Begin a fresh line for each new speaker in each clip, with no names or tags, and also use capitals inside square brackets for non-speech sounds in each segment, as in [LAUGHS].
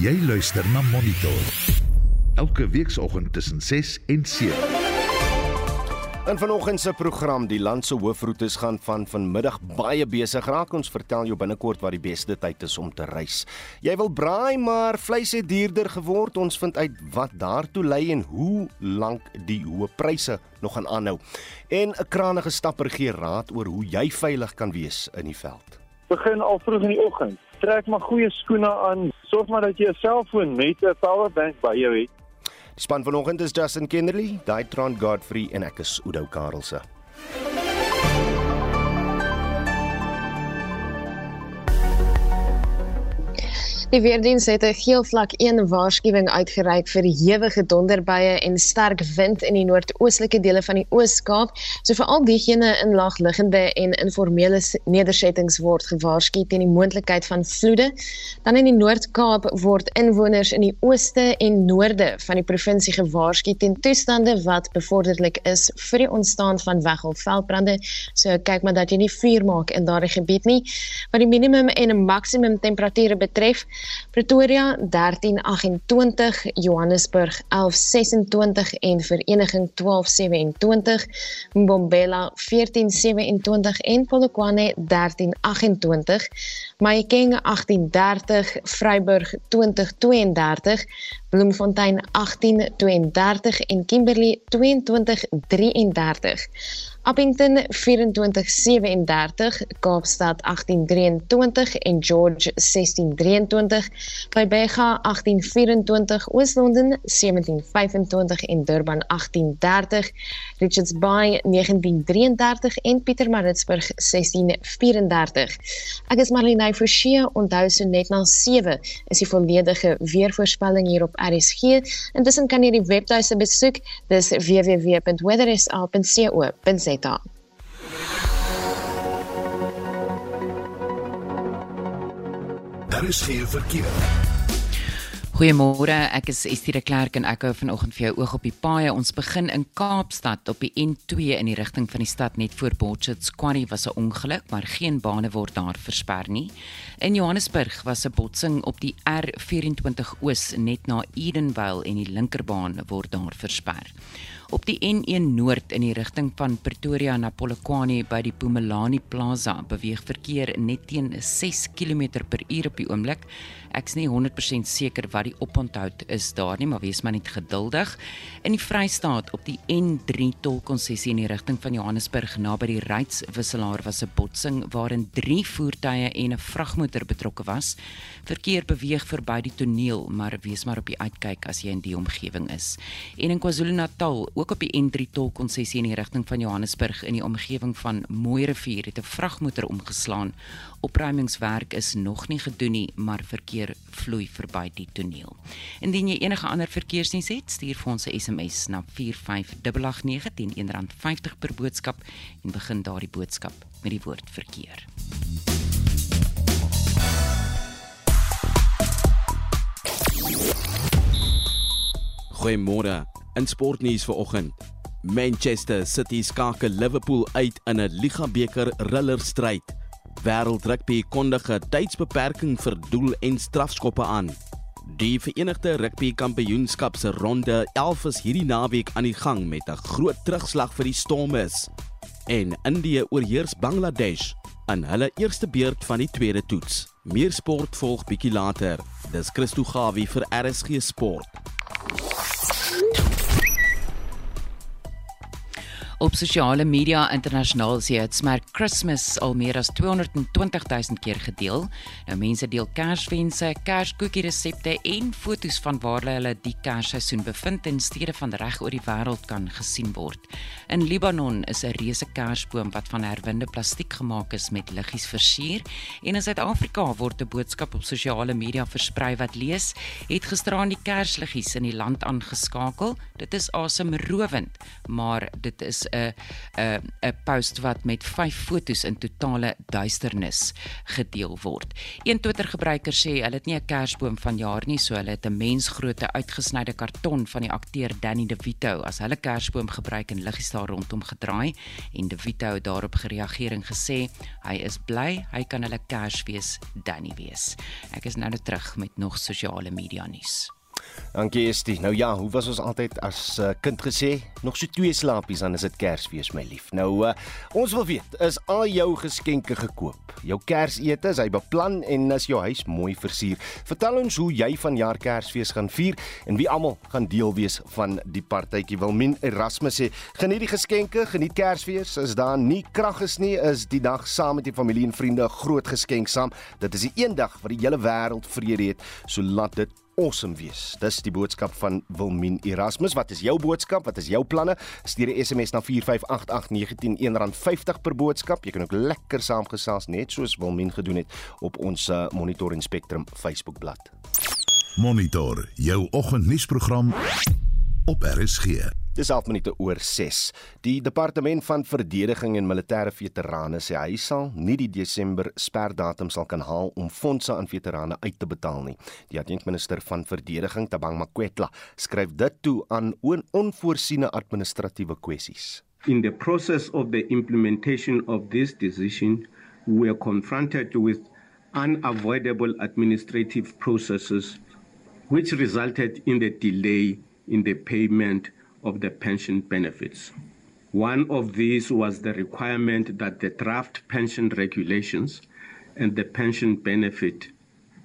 Jy luister na Monitor. Elke weekoggend tussen 6 en 7.
In vanoggend se program, die land se hoofroetes gaan van vanmiddag baie besig raak. Ons vertel jou binnekort wat die beste tyd is om te reis. Jy wil braai, maar vleis het duurder geword. Ons vind uit wat daartoe lei en hoe lank die hoë pryse nog gaan aanhou. En 'n krangige stapper gee raad oor hoe jy veilig kan wees in die veld.
Begin al vroeg in die oggend. Trek maar goeie skoene aan. Sorg maar dat jy 'n selfoon met 'n powerbank by jou het.
Die span vanoggend is Justin Kennerly, Daitron Godfrey en ek is Udo Karlse.
Die weerdiens het 'n geel vlak 1 waarskuwing uitgereik vir hewige donderbuie en sterk wind in die noordoostelike dele van die Oos-Kaap. So vir al diegene in laagliggende en informele nedersettings word gewaarsku teen die moontlikheid van vloede. Dan in die Noord-Kaap word inwoners in die ooste en noorde van die provinsie gewaarsku teen toestande wat bevorderlik is vir die ontstaan van weggolfveldbrande. So kyk maar dat jy nie vuur maak in daardie gebied nie. Wat die minimum en maksimum temperature betref, Pretoria 1328, Johannesburg 1126 en Vereniging 1227, Mbombela 1427 en Polokwane 1328, Mahikeng 1830, Vryburg 2032, Bloemfontein 1832 en Kimberley 2233. Appington 2437, Kaapstad 1823 en George 1623, by Bega 1824, Oos-London 1725 en Durban 1830, Richards Bay 1933 en Pietermaritzburg 1634. Ek is Marlene Forsie, onthou so net na 7 is die volledige weervoorspelling hier op RSG. Intussen kan jy die webtuiste besoek, dis www.weathersa.co.za data.
Daar is geen verkeer.
Goeiemôre, ek is Estie de Klerk en ek hou vanoggend vir jou oog op die paaie. Ons begin in Kaapstad op die N2 in die rigting van die stad net voor Potchefstroom. Quarry was 'n ongeluk, maar geen bane word daar versper nie. In Johannesburg was 'n botsing op die R24 Oos net na Edenvale en die linkerbaan word daar versper. Op die N1 Noord in die rigting van Pretoria na Polokwane by die Pumelani Plaza beweeg verkeer net teen 6 km/h op die oomblik. Ek's nie 100% seker wat die oponthoud is daar nie, maar wees maar net geduldig. In die Vrystaat op die N3 tolkonssessie in die rigting van Johannesburg naby die Rydswisselaar was 'n botsing waarin 3 voertuie en 'n vragmotor betrokke was. Verkeer beweeg verby die toneel, maar wees maar op die uitkyk as jy in die omgewing is. En in KwaZulu-Natal, ook op die N3 tolkonssessie in die rigting van Johannesburg in die omgewing van Mooirivier het 'n vragmotor omgeslaan. Opruimingswerk is nog nie gedoen nie, maar verkeer vloei verby die toneel. Indien jy enige ander verkeersnuus het, stuur vir ons 'n SMS na 45889 teen R1.50 per boodskap en begin daardie boodskap met die woord verkeer.
Goeiemôre. In sportnuus vanoggend. Manchester City skakel Liverpool uit in 'n Liga-beker rillerstryd. Wêreld Rugby kondig 'n tydsbeperking vir doel- en strafskoppe aan. Die Verenigde Rugby Kampioenskap se ronde 11 is hierdie naweek aan die gang met 'n groot terugslag vir die Stormers. En Indië oorheers Bangladesh in hulle eerste beurt van die tweede toets. Meer sport volg bietjie later. Dis Christo Gawie vir RSG Sport.
Op sosiale media internasionaal sê dit smerk Christmas al meer as 220 000 keer gedeel. Nou mense deel Kerswense, Kerskoekie resepte en foto's van waar hulle die Kersseisoen bevind in stede van reg oor die wêreld kan gesien word. In Libanon is 'n reuse Kersboom wat van herwinde plastiek gemaak is met liggies versier en in Suid-Afrika word 'n boodskap op sosiale media versprei wat lees: "Het gisteraan die Kersliggies in die land aangeskakel. Dit is asemrowend, maar dit is 'n 'n 'n post wat met 5 fotos in totale duisternis gedeel word. Een Twitter-gebruiker sê hulle het nie 'n kersboom van jaar nie, so hulle het 'n mensgrootte uitgesnyde karton van die akteur Danny DeVito as hulle kersboom gebruik en liggies daar rondom gedraai en DeVito het daarop gereageer en gesê hy is bly hy kan hulle Kersfees Danny wees. Ek is nou net terug met nog sosiale media nuus.
Dankie Estie. Nou ja, hoe was ons altyd as uh, kind gesê? Nog so twee slaapies dan is dit Kersfees my lief. Nou uh, ons wil weet, is al jou geskenke gekoop? Jou Kersete is hy beplan en is jou huis mooi versier? Vertel ons hoe jy vanjaar Kersfees gaan vier en wie almal gaan deel wees van die partytjie. Wilmien Erasmus sê, geniet die geskenke, geniet Kersfees. As daar nie krag is nie, is die dag saam met die familie en vriende 'n groot geskenk saam. Dit is die een dag wat die hele wêreld vrede het, so laat dit awesome wees. Dis die boodskap van Wilmien Erasmus. Wat is jou boodskap? Wat is jou planne? Stuur 'n SMS na 4588919 R50 per boodskap. Jy kan ook lekker saamgesels net soos Wilmien gedoen het op ons uh, Monitor en Spectrum Facebookblad.
Monitor jou oggendnuusprogram op RSG.
Dis 11 minute oor 6. Die departement van verdediging en militêre veterane sê hy sal nie die Desember sperdatum sal kan haal om fondse aan veterane uit te betaal nie. Die adjunkminister van verdediging, Tabang Makwetla, skryf dit toe aan on onvoorsiene administratiewe kwessies.
In the process of the implementation of this decision, we are confronted with unavoidable administrative processes which resulted in the delay in the payment of the pension benefits. One of these was the requirement that the draft pension regulations and the pension benefit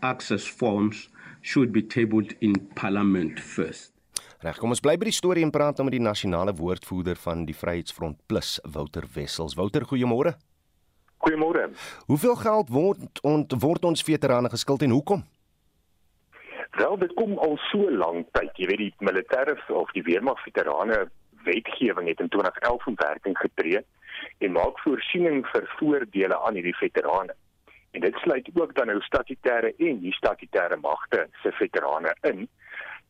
access forms should be tabled in Parliament first.
Reg, kom ons bly by die storie en praat nou met die nasionale woordvoerder van die Vryheidsfront Plus, Wouter Wessels. Wouter, goeiemôre.
Goeiemôre.
Hoeveel geld word ont, word ons veterane geskuld en hoekom?
Wel, dit kom al so lank tyd. Jy weet die militêre of die weermag veterane wetgewing het in 2011 in werking getree en maak voorsiening vir voordele aan hierdie veterane. En dit sluit ook dan nou statutêre en nie statutêre magte se veterane in.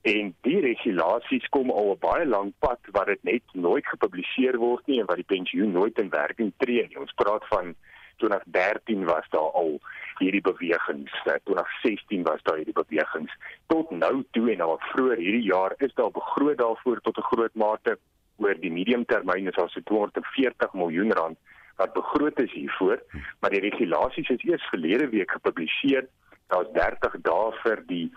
En die regulasies kom al 'n baie lank pad wat dit net nooit gepubliseer word nie en wat die pensioen nooit in werking tree nie. Ons praat van 2013 was daar al hierdie bewegings. 2016 was daar hierdie bewegings. Tot nou toe en nou vroeër hierdie jaar is daar begroot daarvoor tot 'n groot mate oor die mediumtermyn is daar so 240 miljoen rand wat begroot is hiervoor, maar die regulasies is eers verlede week gepubliseer. Daar's 30 dae vir die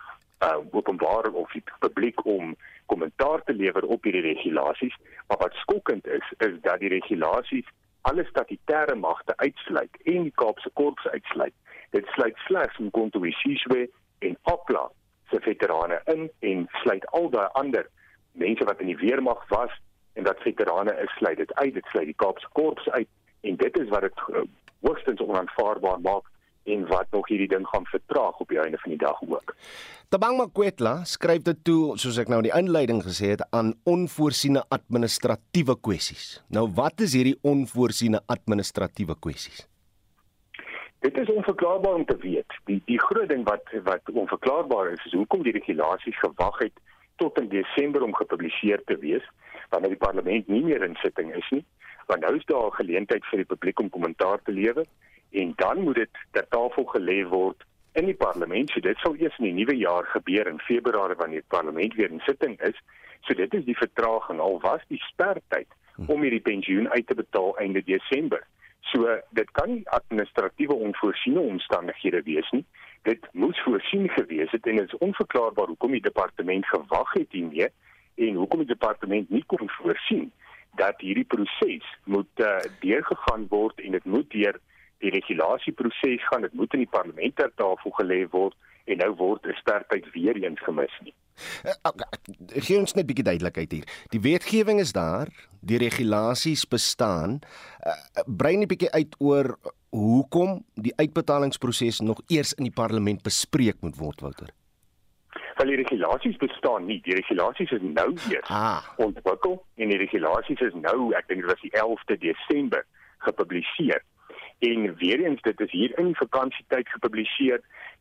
uh, openbare of die publiek om kommentaar te lewer op hierdie regulasies, maar wat skokkend is, is dat die regulasies alle statutêre magte uitsluit en die Kaapse Korps uitsluit. Dit sluit slegs Mkonto Wesizwe en Opla se veterane in en sluit al daai ander mense wat in die weermag was en dat veterane is sluit dit uit. Dit sluit die Kaapse Korps uit en dit is wat dit uh, hoogstens onaanvaarbaar maak en wat nog hierdie ding gaan vertraag op die einde van die dag ook.
Tabang Makwetla skryf dit toe, soos ek nou in die inleiding gesê het, aan onvoorsiene administratiewe kwessies. Nou wat is hierdie onvoorsiene administratiewe kwessies?
Dit is onverklaarbaar om te weet. Die die groot ding wat wat onverklaarbaar is, is hoekom die regulasies gewag het tot in Desember om gepubliseer te wees wanneer die parlement nie meer in sitting is nie. Want nou is daar 'n geleentheid vir die publiek om kommentaar te lewer en dan moet dit ter tafel gelê word in die parlement. So dit sal eers in die nuwe jaar gebeur in Februarie wanneer die parlement weer in sitting is. So dit is die vertraging al was die sperdatum om hierdie pensioen uit te betaal einde Desember. So dit kan nie administratiewe onvoorsiene omstandighede wees nie. Dit moes voorsien gewees het en dit is onverklaarbaar hoekom die departement gewag het hiermee en hoekom die departement nie kon voorsien dat hierdie proses moet uh, deurgegaan word en dit moet deur die regulasieproses gaan. Dit moet in die parlement ter tafel gelê word en nou word 'n sterkheid weer eens gemis nie.
Gee ons net 'n bietjie duidelikheid hier. Die wetgewing is daar, die regulasies bestaan. Uh, brei net 'n bietjie uit oor hoekom die uitbetalingsproses nog eers in die parlement bespreek moet word, Wouter.
Wel die regulasies bestaan nie. Die regulasies is nou eers
Ah.
ontwikkel en die regulasies is nou, ek dink dit was die 11de Desember gepubliseer. En weer eens dit is hier in vakansietyd gepubliseer.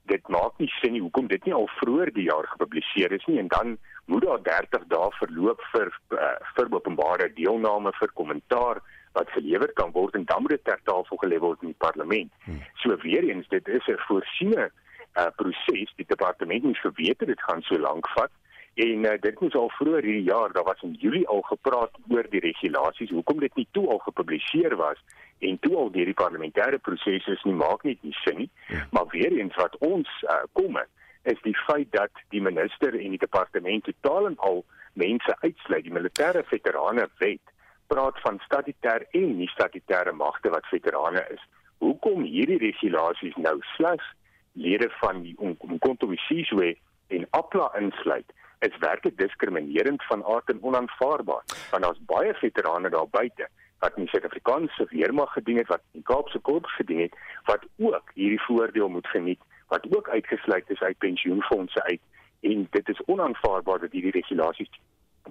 dit maak nie sin nie hoekom dit nie al vroeër die jaar gepubliseer is nie en dan moet daar 30 dae verloop vir uh, vir openbare deelname vir kommentaar wat gelewer kan word en dan moet dit ter tafel gelê word in die parlement. Hmm. So weer eens dit is 'n voorsiene uh, proses die departement moet geweet dit gaan so lank vat en uh, dit moes al vroeër hierdie jaar daar was in Julie al gepraat oor die regulasies hoekom dit nie toe al gepubliseer was en toe al deur die parlementêre prosesse nie maak net nie sin nie. Ja. maar weer eens wat ons uh, kom is die feit dat die minister en die departement totaal en al mense uitsluit. Die militêre veterane wet praat van statutêr en nie statutêre magte wat veterane is. Hoekom hierdie regulasies nou slegs lede van die Umkhonto-Wesizwe en APLA insluit is werklik diskriminerend van aard en onaanvaarbaar want daar's baie veterane daar buite wat in Suid-Afrikaanse weermag gedien het wat in Kaapse Korps gedien het wat ook hierdie voordeel moet geniet wat ook uitgesluit is uit pensioenfonde uit en dit is onaanvaarbaar dat hierdie regulasies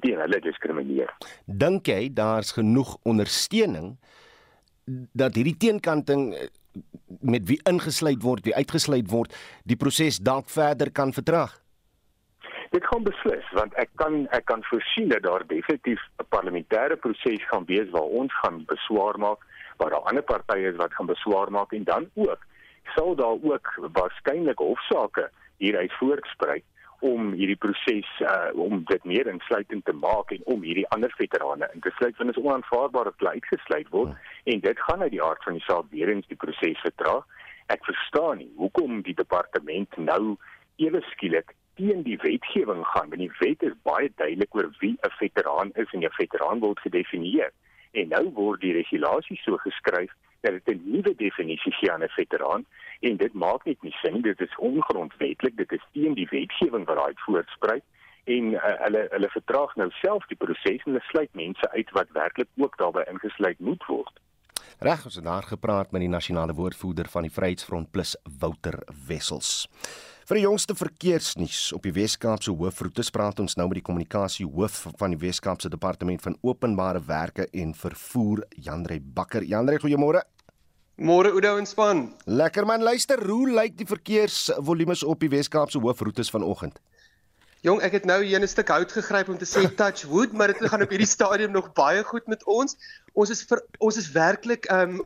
teen hulle diskrimineer
dink jy daar's genoeg ondersteuning dat hierdie teenkanting eh, met wie ingesluit word, wie uitgesluit word, die proses dalk verder kan vertraag?
Dit gaan beslis want ek kan ek kan voorsien dat daar definitief 'n parlementêre proses gaan wees waar ons gaan beswaar maak, waar daar ander partye is wat gaan beswaar maak en dan ook sal daar ook waarskynlik hofsaake hieruit voortspruit om hierdie proses uh, om dit meer insluitend te maak en om hierdie ander veterane in te sluit want dit is onaanvaarbaar dat hulle uitgesluit word en dit gaan uit die aard van die saak weer eens die proses vertraag. Ek verstaan nie hoekom die departement nou ewe skielik teen die wetgewing gaan want die wet is baie duidelik oor wie 'n veteraan is en 'n veteraan word gedefinieer. En nou word die regulasies so geskryf dat dit 'n nuwe definisie gee aan 'n veteraan en dit maak net nie sin dit is ongrondwetlik dit is teen die wetgewing wat daai voortspruit en uh, hulle hulle vertraag nou self die proses en hulle sluit mense uit wat werklik ook daarbey ingesluit moet word
Reg, ons het daar gepraat met die nasionale woordvoerder van die Vryheidsfront Plus Wouter Wessels. Vir die jongste verkeersnuus op die Wes-Kaapse hoofroetes praat ons nou met die kommunikasie hoof van die Wes-Kaapse Departement van Openbare Werke en Vervoer, Janrey Bakker. Janrey, goeiemôre.
Môre Oudo en span.
Lekker man, luister, hoe lyk die verkeersvolumes op die Wes-Kaapse hoofroetes vanoggend?
Jong, ek het nou hier 'n stuk hout gegryp om te sê touch wood, maar dit gaan op hierdie stadium nog baie goed met ons. Ons is vir, ons is werklik um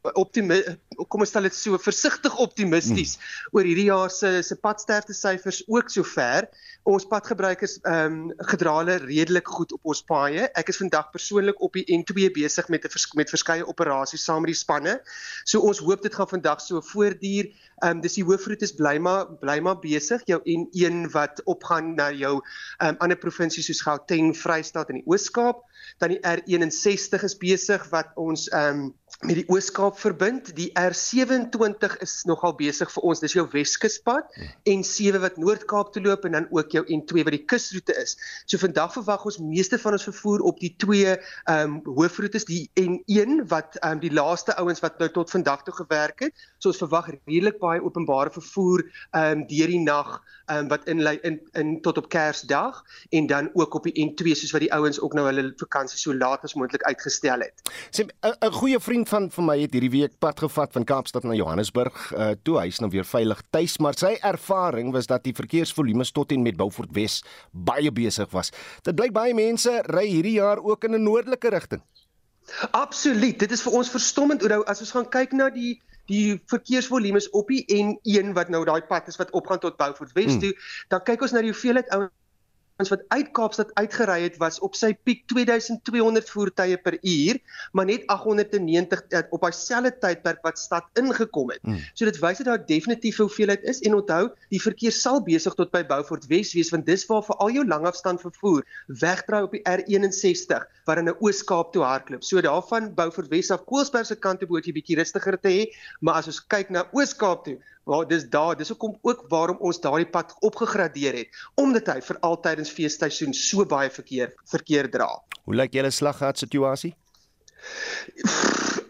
optimis kom ons stel dit so versigtig optimisties hmm. oor hierdie jaar se se padsterfte syfers ook sover. Ons padgebruikers ehm um, gedra hulle redelik goed op ons paaie. Ek is vandag persoonlik op die N2 besig met 'n vers, met verskeie operasies saam met die spanne. So ons hoop dit gaan vandag so voortduur. Ehm um, dis die hoofroetes bly maar bly maar besig. Jou N1 wat opgaan na jou ehm um, ander provinsies soos Gauteng, Vrystaat en die Oos-Kaap. Dan die R61 is besig wat ons ehm um, met die Oos-Kaap verbind. Die R27 is nogal besig vir ons. Dis jou Weskuspad en 7 wat Noord-Kaap toe loop en dan ook jou N2 wat die kusroete is. So vandag verwag ons meeste van ons vervoer op die twee ehm um, hoofroetes, die N1 wat ehm um, die laaste ouens wat nou tot vandag toe gewerk het. So ons verwag redelik baie openbare vervoer ehm um, deur die nag ehm um, wat in in in tot op Kersdag en dan ook op die N2 soos wat die ouens ook nou hulle vakansie so laat as moontlik uitgestel het.
Sê 'n goeie vriend van vir my het hierdie week pad gevat van Kaapstad na Johannesburg. Uh, toe hy is nou weer veilig tuis, maar sy ervaring was dat die verkeersvolume tot en met Beaufort Wes baie besig was. Dit blyk baie mense ry hierdie jaar ook in 'n noordelike rigting.
Absoluut. Dit is vir ons verstommend hoe as ons gaan kyk na die die verkeersvolumes op die N1 wat nou daai pad is wat opgaan tot Beaufort Wes hmm. toe, dan kyk ons na die hoeveelheid ouens wat uit Kaapstad uitgery het was op sy piek 2200 voertuie per uur, maar net 890 eh, op dieselfde tydperk wat stad ingekom het. Mm. So dit wys dat daar definitief hoeveelheid is en onthou, die verkeer sal besig tot by Beaufort Wes wees want dis waar vir al jou langafstand vervoer wegdraai op die R61 wat in 'n Oos-Kaap toe hardloop. So daarvan Beaufort Wes af Koelsberg se kant toe moet jy bietjie rustiger te hê, maar as ons kyk na Oos-Kaap toe, waar dis daar dis hoekom ook waarom ons daardie pad opgegradeer het omdat hy vir altyd in feesseisoen so baie verkeer verkeer dra.
Hoe lyk julle slaggat situasie?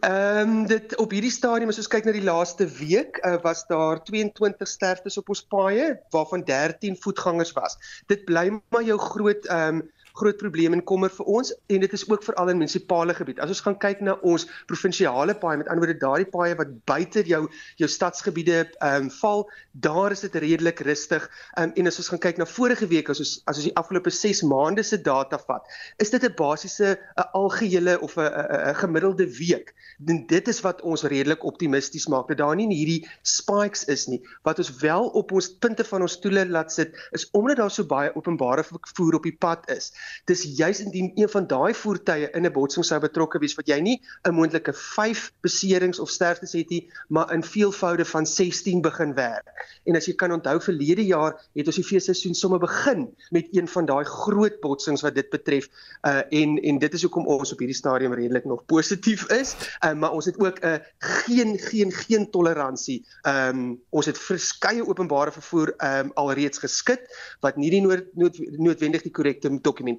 Ehm um, dit op hierdie stadium as ons kyk na die laaste week uh, was daar 22 sterftes op ons paaie waarvan 13 voetgangers was. Dit bly maar jou groot ehm um, groot probleem en kommer vir ons en dit is ook veral in munisipale gebied. As ons gaan kyk na ons provinsiale paaie, met ander woorde daardie paaie wat buite jou jou stadsgebiede ehm um, val, daar is dit redelik rustig. Um, en as ons gaan kyk na vorige week as ons as ons die afgelope 6 maande se data vat, is dit 'n basiese 'n algehele of 'n 'n gemiddelde week. En dit is wat ons redelik optimisties maak dat daar nie hierdie spikes is nie. Wat ons wel op ons punte van ons stoele laat sit is omdat daar so baie openbare vervoer op die pad is. Dis juis indien een van daai voertuie in 'n botsing sou betrokke wees wat jy nie 'n moontlike 5 beserings of sterftes het nie, maar in veelvoude van 16 begin werk. En as jy kan onthou verlede jaar het ons die feesseisoen sommer begin met een van daai groot botsings wat dit betref. Uh en en dit is hoekom ons op hierdie stadium redelik nog positief is. Uh maar ons het ook 'n uh, geen geen geen toleransie. Um ons het verskeie openbare vervoer um alreeds geskit wat nie die nood, nood, noodwendig die korrekte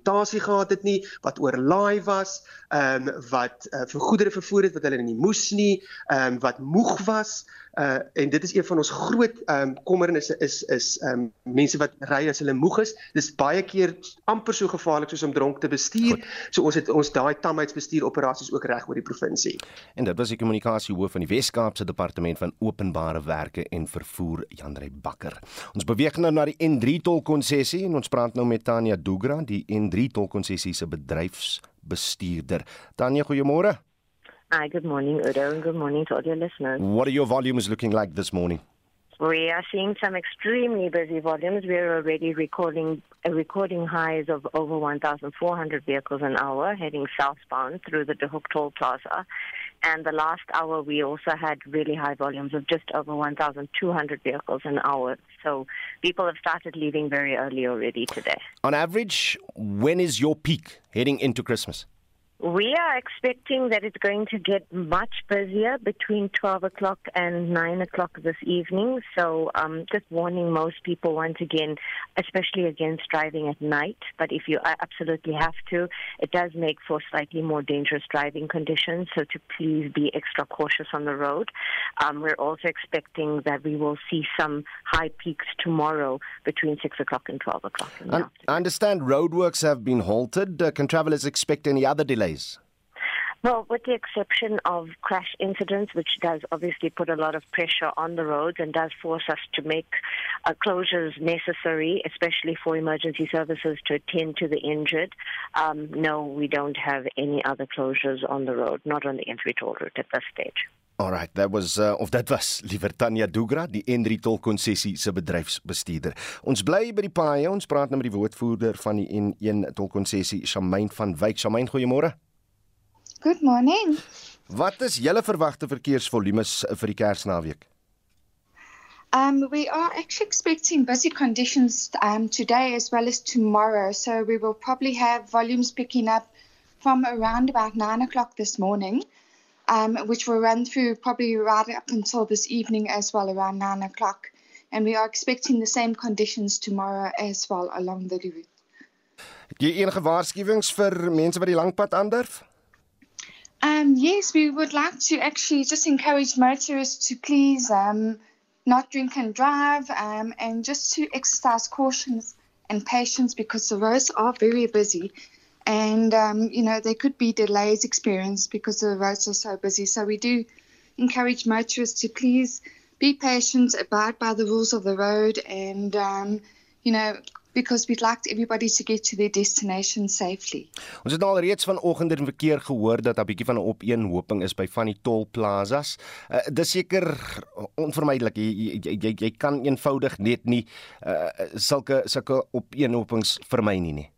dokumentasie gehad het nie, wat oorlaai was, um wat uh, vir goedere vervoer het wat hulle nie moes nie, um wat moeg was uh en dit is een van ons groot ehm um, kommernisse is is ehm um, mense wat ry as hulle moeg is. Dis baie keer amper so gevaarlik soos om dronk te bestuur. Goed. So ons het ons daai tamheidsbestuur operasies ook reg oor die provinsie.
En dit was die kommunikasie hoof van die Wes-Kaapse Departement van Openbare Werke en Vervoer, Janrey Bakker. Ons beweeg nou na die N3 tolkonssessie en ons praat nou met Tanya Dugra, die N3 tolkonssessie se bedryfsbestuurder. Tanya, goeiemôre.
Hi, good morning, Udo, and good morning to all your listeners.
What are your volumes looking like this morning?
We are seeing some extremely busy volumes. We're already recording uh, recording highs of over 1,400 vehicles an hour heading southbound through the De Hoek Toll Plaza. And the last hour, we also had really high volumes of just over 1,200 vehicles an hour. So people have started leaving very early already today.
On average, when is your peak heading into Christmas?
We are expecting that it's going to get much busier between 12 o'clock and 9 o'clock this evening. So, um, just warning most people once again, especially against driving at night. But if you absolutely have to, it does make for slightly more dangerous driving conditions. So, to please be extra cautious on the road. Um, we're also expecting that we will see some high peaks tomorrow between 6 o'clock and 12 o'clock.
I understand roadworks have been halted. Uh, can travelers expect any other delays?
Well, with the exception of crash incidents, which does obviously put a lot of pressure on the roads and does force us to make uh, closures necessary, especially for emergency services to attend to the injured, um, no, we don't have any other closures on the road, not on the N3 toll route at this stage.
All right, that was uh, of dit was liewer Tanya Dugra, die N3 tolkonssessie se bedryfsbestuurder. Ons bly by die paaie. Ons praat nou met die woordvoerder van die N1 tolkonssessie, Shamaine van Wyk. Shamaine, goeiemôre.
Good morning.
Wat is julle verwagte verkeersvolumes vir die Kersnaweek?
Um, we are actually expecting busy conditions um, today as well as tomorrow. So we will probably have volumes picking up from around about nine o'clock this morning, um, which will run through probably right up until this evening as well, around nine o'clock. And we are expecting the same conditions tomorrow as well along the route.
Het jy enige waarskuwings vir mense wat die langpad aandurf?
Um, yes, we would like to actually just encourage motorists to please um, not drink and drive um, and just to exercise caution and patience because the roads are very busy. And, um, you know, there could be delays experienced because the roads are so busy. So we do encourage motorists to please be patient, abide by the rules of the road, and, um, you know, because we'd like everybody to get to their destination safely.
Ons het al reeds vanoggend in verkeer gehoor dat daar 'n bietjie van 'n opeenhoping is by van die tolplazas. Uh, dis seker onvermydelik. Jy, jy jy jy kan eenvoudig net nie uh, sulke sulke opeenhopings vermy nie nie.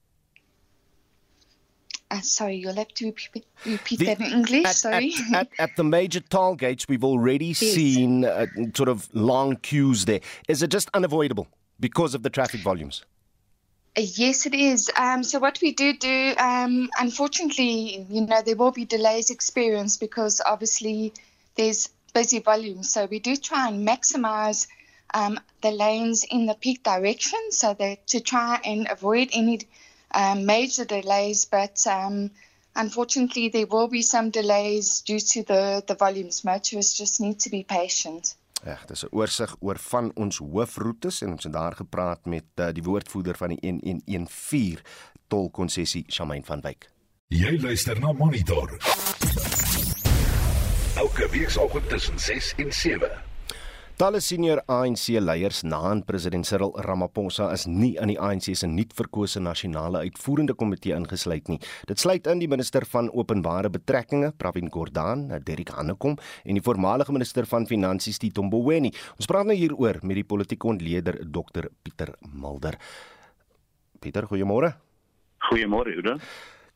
Uh, sorry, you'll have to repeat, repeat the, that in English.
At,
sorry.
At, at, at the major toll gates, we've already yes. seen uh, sort of long queues there. Is it just unavoidable because of the traffic volumes?
Yes, it is. Um, so what we do do, um, unfortunately, you know, there will be delays experienced because obviously there's busy volumes. So we do try and maximize um, the lanes in the peak direction so that to try and avoid any um, major delays. But um, unfortunately, there will be some delays due to the, the volumes. Motorists just need to be patient.
Reg, dis 'n oorsig oor van ons hoofroetes en ons het daar gepraat met uh, die woordvoerder van die 1114 tolkonsessie Shamaine van Wyk.
Jy luister na Monitor. Elke weekoggend tussen 6 en 7.
Talle senior ANC leiers na aan president Cyril Ramaphosa is nie in die ANC se nuut verkose nasionale uitvoerende komitee ingesluit nie. Dit sluit in die minister van openbare betrekkinge, Pravin Gordhan, Derek Hanekom en die voormalige minister van finansies, Tito Mboweni. Ons praat nou hieroor met die politieke ontleder Dr Pieter Mulder. Pieter, goeiemôre.
Goeiemôre, Udo.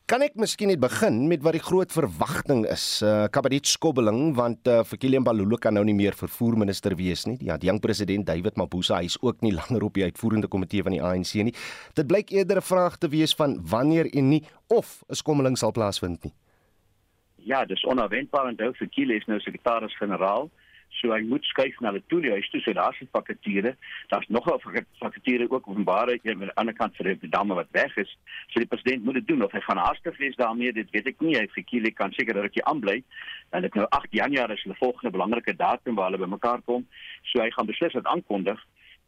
Kan ek miskien net begin met wat die groot verwagting is? Uh kabinet skobbeling want uh vir Kilian Balulu kan nou nie meer vervoerminister wees nie. Die jong president David Mabuza hy is ook nie [LAUGHS] langer op die uitvoerende komitee van die ANC nie. Dit blyk eerder 'n vraag te wees van wanneer en nie of 'n skommeling sal plaasvind nie.
Ja, dis onverwendbaar en nou vir Kilian is nou sekretaris-generaal. So hy moet skuif na die toeliehuis toe, so daar's 'n vakature. Daar's nog 'n vakature ook openbare een aan die ander kant vir die dame wat weg is. So die president moet dit doen of hy gaan haastig wees daarmee, dit weet ek nie. Hy vir Kielie kan seker dat hy aanbly. En dit nou 8 Januarie is 'n volgende belangrike datum waar hulle bymekaar kom. So hy gaan beslis dit aankondig.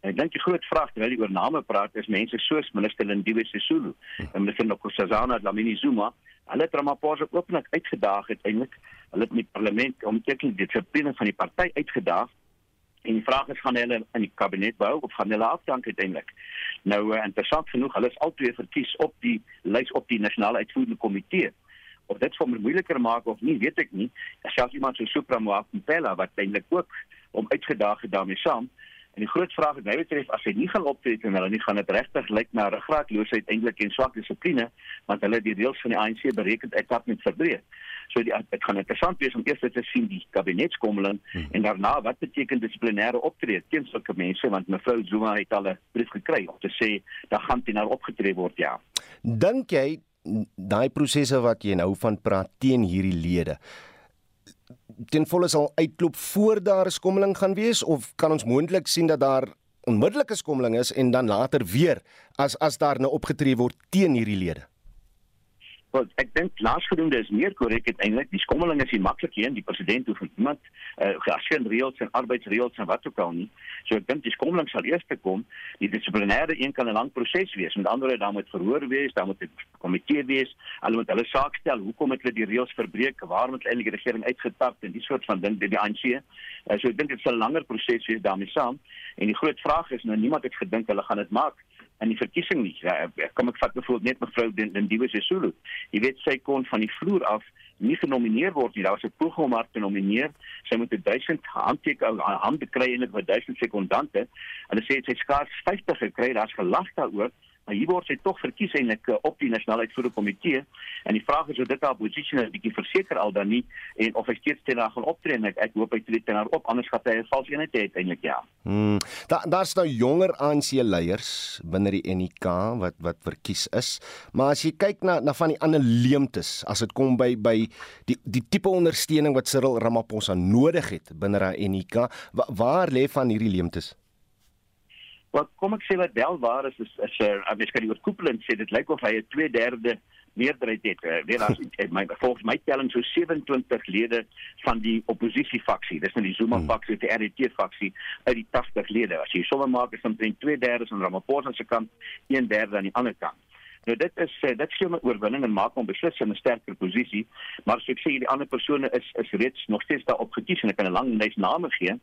Ek dink die groot vraag terwyl die oor name praat is mense soos minister Lindiwe Sisulu en minister Nkosazana Dlamini Zuma Hulle het Ramaphosa ooplik uitgedaag uiteindelik. Hulle het met parlement om teken die dissipline van die party uitgedaag. En die vraag is gaan hulle in die kabinet bou of gaan hulle afdank uiteindelik. Nou uh, interessant genoeg, hulle is albei verkies op die lys op die nasionale uitvoerende komitee. Of dit vir my moeiliker maak of nie, weet ek nie. Selfs iemand so Supremo Mpela wat eintlik ook om uitgedaag het daarmee saam. En die groot vraag wat my betref as hy nie gaan optree en hulle nie gaan dit regtig lyk na ruggraatloosheid eintlik en swak dissipline want hulle die reëls van die ANC berekend etap met verbreek. So die dit gaan interessant wees om eers te sien die kabinetskommeling hmm. en daarna wat beteken dissiplinêre optrede teen sulke mense want mevrou Zuma het al 'n brief gekry om te sê daar gaan teen haar opgetree word ja.
Dink jy daai prosesse wat jy nou van praat teen hierdie lede ten volle sal uitklop voor daar 'n skommeling gaan wees of kan ons moontlik sien dat daar onmiddellike skommeling is en dan later weer as as daar nou opgetree word teen hierdie lede?
Wel, ek dink laasgenoemde is meer korrek eintlik. Die skommeling is nie maklik hier, die president hoef iemand eh uh, geassien reëls en arbeidsreëls en wat ook al nie. So ek dink die skommeling sal eers kom. Die dissiplinêre een kan 'n lang proses wees. Met ander woorde, daar moet verhoor wees, daar moet 'n komitee wees. Hulle moet hulle saak stel. Hoekom het hulle die reëls verbreek? Waarom het eintlik die regering uitgetap en die soort van ding by die ANC? Uh, so ek dink dit sal 'n langer proses wees daarmee saam. En die groot vraag is nou niemand het gedink hulle gaan dit maak in die verkiesing nie. Ja, kom ek vat byvoorbeeld net mevrou Dindiwe Sisulu. Jy weet sy kon van die vloer af nie genomineer word nie. Daar was 'n poging om haar te nomineer. Sy moet 1000 handteken hande kry en dit was 1000 sekondante. Hulle sê sy skaars 50 gekry. Daar's gelag daaroor. Maar hier word sy tog verkies eintlik uh, op die nasionale uitvoerende komitee en die vraag is of dit haar posisie nou 'n bietjie verseker al dan nie en of hy steeds teen haar gaan optree en ek, ek hoop hy tree teen haar op anders gaan hy 'n vals eenheid hê eintlik ja.
Hmm. Daar daar's nou jonger ANC leiers binne die NK wat wat verkies is. Maar as jy kyk na na van die ander leemtes as dit kom by by die die tipe ondersteuning wat Cyril Ramaphosa nodig het binne daai NK, wa, waar lê van hierdie leemtes?
Wat kom ek sê wat wel waar is is as uh, ek kan die oorkoepelend sê dit lyk of hy 'n 2/3 meerderheid het. Uh, weer as [LAUGHS] my volgens my telling so 27 lede van die oppositie faksie. Dis nou die Zuma hmm. faksie, die RET faksie uit die 80 lede. As jy somme maak is omtrent 2/3 aan Ramaphosa se kant, 1/3 aan die ander kant. Nou dit is uh, dit gee my oorwinning en maak hom beslis in 'n sterker posisie, maar as ek sê die ander persone is is reeds nog steeds daar op gekies en ek kan 'n lang lys name gee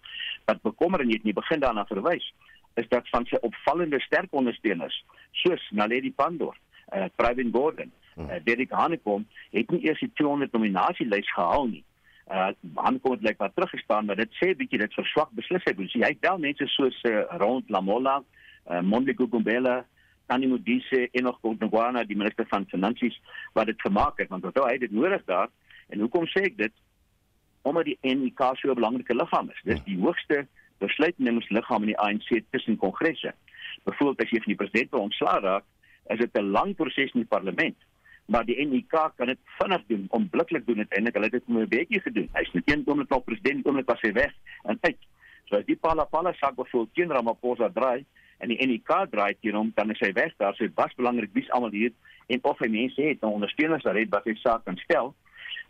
wat bekommer en jy het nie begin daarna verwys is dat van sy opvallende sterk ondersteuners soos Naledi Pandor, uh, Pravin Gordhan, uh, Derek Hanekom het nie eers die 200 nominasielys gehaal nie. Uh Hanekom het like wat teruggestaan, maar dit sê bietjie dit verswak beslis hy wil. Hy het wel mense soos uh, Rond Lamola, uh, Mondeko Gumbela, Tani Modise en nog Godongwana, die minister van finansies wat dit gemaak het, want onthou hy het dit nodig daar. En hoekom sê ek dit? Omdat die NK so 'n belangrike liggaam is. Dis die hoogste besluitnemingsliggaam in die ANC tussen kongresse. Byvoorbeeld as jy van die president wil ontslaa raak, is dit 'n lang proses in die parlement. Maar die NEK kan dit vinnig doen, onmiddellik doen dit eintlik. Hulle het dit met 'n bietjie gedoen. Hy's net een oomblik nog president, oomblik was hy weg en uit. So as die Pala Pala sak byvoorbeeld teen Ramaphosa draai en die NEK draai teen hom, dan is hy weg. Daar sê was belangrik wie's almal hier en of hy mense het om ondersteuners daar het wat hy saak kan stel.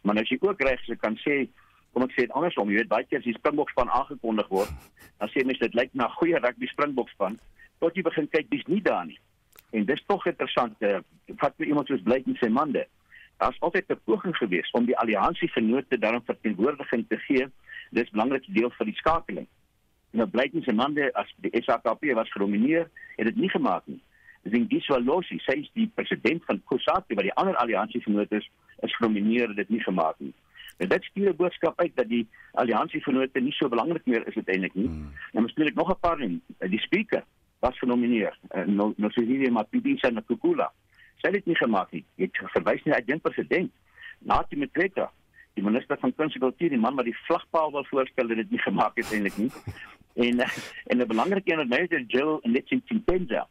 Maar as jy ook reg kan sê kom ek sê dit andersom, jy weet baie keer as die Springbokspan aangekondig word, dan sê mense dit lyk na goeie rugby Springbokspan, tot jy begin kyk dis nie daar nie. En dis tog interessant, uh, vat vir iemand soos Blake en sy mande. Daar's altyd 'n poging gewees om die alliansie vennote daarin verteenwoordiging te gee. Dis 'n belangrike deel van die skakeling. Nou Blake en sy mande as die SAKP was genomineer, het dit nie gemaak nie. Zingiswa Losi, sy is die president van COSATU wat die ander alliansie vennote is, is genomineer, dit nie gemaak nie. En dit stuur 'n boodskap uit dat die alliansievennote nie so belangrik meer is uiteindelik nie. Hmm. En miskien ek nog 'n paar ding. Die speaker was genomineer, uh, no Nosizile Mapidisa Nkukula. Sy het dit nie gemaak nie. Het verwys na die president, Nathi Mthethwa, die minister van kuns en kultuur, die man wat die vlagpaal wil voorstel en dit nie gemaak het eintlik nie. [LAUGHS] En en 'n belangrike een wat my is Jill Ntsimpemza.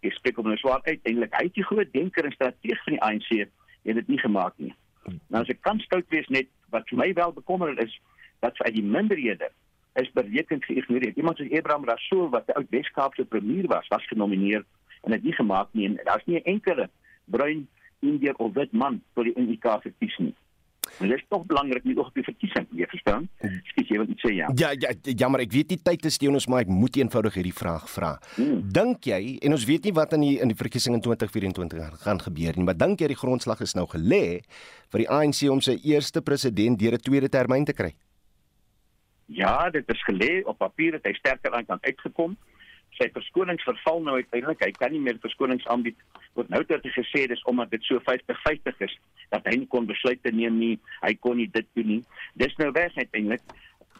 Ek spreek op 'n swaar uiteindelik. Hy het die groot denker en strateeg van die ANC, het dit nie gemaak nie. Nou as ek kan stout wees net wat vir my wel bekommerend is dat vir die minderhede is bereken geïgnoreer. Iemand soos Abraham Rasool wat die ou Weskaapse premier was, was genomineer en het nie gemaak nie en daar's nie 'n enkele bruin indier of wit man vir die NK verkies nie. En dit is tog belangrik nie op die verkiesing, jy verstaan? Skus jy wil iets sê ja.
Ja, ja, jammer, ek weet nie tyd is teen ons maar ek moet eenvoudig hierdie vraag vra. Hmm. Dink jy en ons weet nie wat in die in die verkiesing in 2024 gaan gebeur nie, maar dink jy die grondslag is nou gelê vir die ANC om sy eerste president deur 'n tweede termyn te kry?
Ja, dit is gelê op papier dat hy sterker aan kan uitgekom. Sy verskonings verval nou uiteindelik. Hy kan nie meer verskonings aanbied. Wat nou tot gesê is omdat dit so 50-50 is dat hy nie kon besluite neem nie. Hy kon nie dit doen nie. Dis nou weg uiteindelik.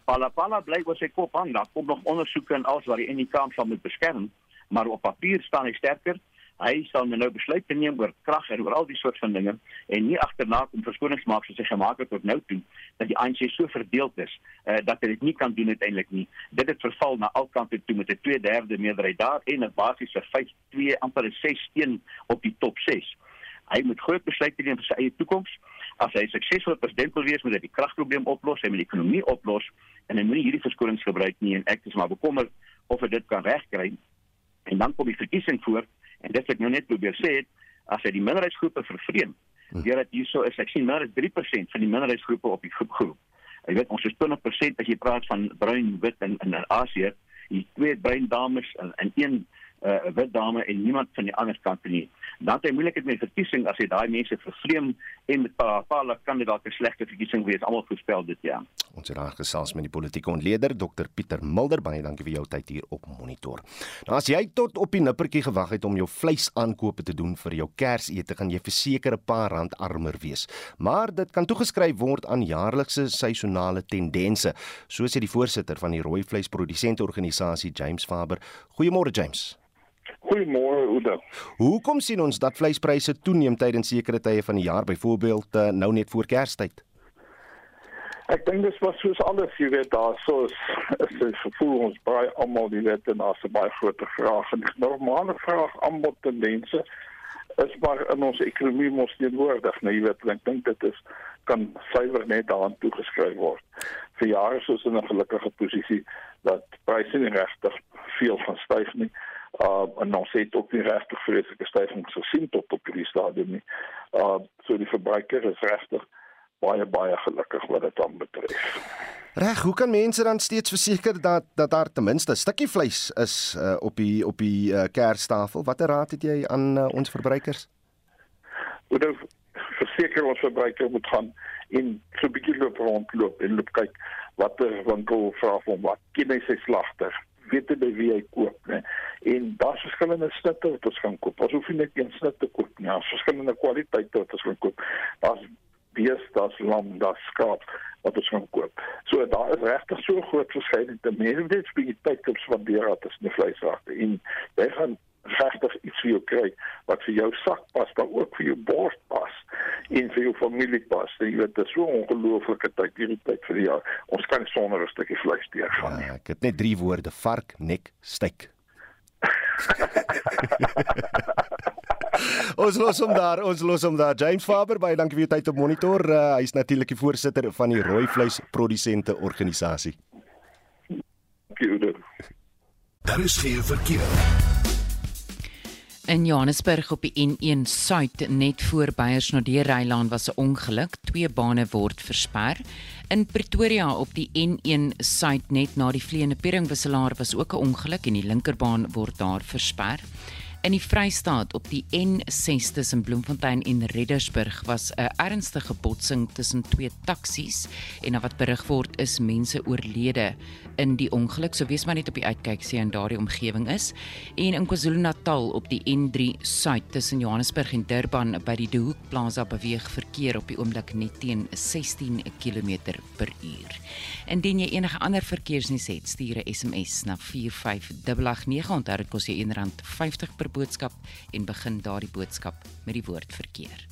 Palapala bly oor sy kop aan. Daar kom nog ondersoeke en alles wat die NK sal moet beskerm, maar op papier staan hy sterker hy sal nou besluit neem oor krag en oor al die soort van dinge en nie agterna kom verskonings maak soos hy gemaak het tot nou toe dat die ANC so verdeeld is uh, dat hy dit nie kan doen uiteindelik nie. Dit het verval na alkante toe met 'n 2/3 meerderheid daar en 'n basiese 5-2 amper 'n 6 steen op die top 6. Hy moet groot besluite neem vir sy eie toekoms. As hy suksesvol president wil wees, moet hy die kragprobleem oplos, hy moet die ekonomie oplos en hy moenie hierdie verskonings gebruik nie en ek is maar bekommerd of hy dit kan regkry. En dan kom die verkiesing voor En dit ek nou net probeer sê het, as hy die minderheidsgroepe vervreem, hm. deurdat hierso is ek sien minder as 3% van die minderheidsgroepe op die groep groep. Jy weet ons is 20% as jy praat van bruin, wit en in Asië, hier twee bruin dames en, en een uh, wit dame en niemand van die ander kant nie. Dan het hy moeilikheid met verkiesing as hy daai mense vervreem en met 'n paar paar kandidaate slegte verkiesing wees almal voorspel dit ja.
Ons het daar gesels met die politieke ontleder Dr Pieter Mulder baie dankie vir jou tyd hier op monitor. Nou as jy tot op die nippertjie gewag het om jou vleis aankope te doen vir jou Kersete gaan jy verseker 'n paar rand armer wees. Maar dit kan toegeskryf word aan jaarlikse seisonale tendense, so sê die voorsitter van die rooi vleisprodusente organisasie James Faber. Goeiemôre James.
Goeiemôre Oudo.
Hoekom sien ons dat vleispryse toeneem tydens sekere tye van die jaar, byvoorbeeld uh, nou net voor Kerstyd?
Ek dink dis was soos alles, jy weet, daar soos is dit gevoel ons baie almal die weet en daar's 'n baie groot vraag en die normale vraag aanbod tendense is maar in ons ekonomie mos teenwoordig, nou jy weet, ek dink dit is kan suiwer net daaraan toegeskryf word. Vir jare soos in 'n gelukkige posisie dat pryse nie regtig veel van styg nie. Uh en ons het ook nie regtig vreeslike stygings gesien tot op hierdie stadium nie. Uh so die verbruiker is regtig baie baie gelukkig wat dit dan betref.
Reg, hoe kan mense dan steeds verseker dat dat daar ten minste 'n stukkie vleis is uh, op die op die uh, kerstafel? Watter raad het jy aan uh, ons verbruikers?
Moet verseker ons verbruiker moet gaan in so 'n bietjie loop rondloop en loop kyk watter winkel vra vir wat ken hy sy slagter weet hy by wie hy koop nê en daar's verskillende snitte wat ons kan koop ons hoef nie net een snit te koop nie daar's verskillende kwaliteite wat ons kan koop daar's bees, daar's lam, daar's skaap wat ons kan koop. So daar is regtig so groot verskeidenheid. Mense dit spesifiek tydkips van diere wat is nie vleisragte en jy gaan regtig iets vir jou kry wat vir jou sak pas, maar ook vir jou bors pas en vir jou familie pas. Jy weet dit is so 'n ongelooflike tyd hierdie tyd vir die jaar. Ons kan sonder 'n stukkie vleis deurgaan.
Ja, ek het net drie woorde: vark, nek, steak. [LAUGHS] ons los hom daar, ons los hom daar. James Faber, baie dankie vir u tyd op monitor. Uh, hy is natuurlik die voorsitter van die rooi vleis produsente organisasie.
Daar
is geen verkeer.
In Johannesburg op die N1 Suid net voor Beyersnodie Rylaan was 'n ongeluk. Twee bane word versper. In Pretoria op die N1 Suid net na die vleiende peringwisselaar was ook 'n ongeluk en die linkerbaan word daar versper. In die Vrystaat op die N6 tussen Bloemfontein en Reddersburg was 'n ernstige botsing tussen twee taksies en wat berig word is mense oorlede in die ongeluk. So wees maar net op die uitkyk sien in daardie omgewing is. En in KwaZulu-Natal op die N3 Suid tussen Johannesburg en Durban by die De Hoek Plaza beweeg verkeer op die oomblik net teen 16 km/h. Indien jy enige ander verkeersnuus het, stuur 'n SMS na 45889. Onthou dit kos jou R1.50 per boodskap en begin daardie boodskap met die woord verkeer.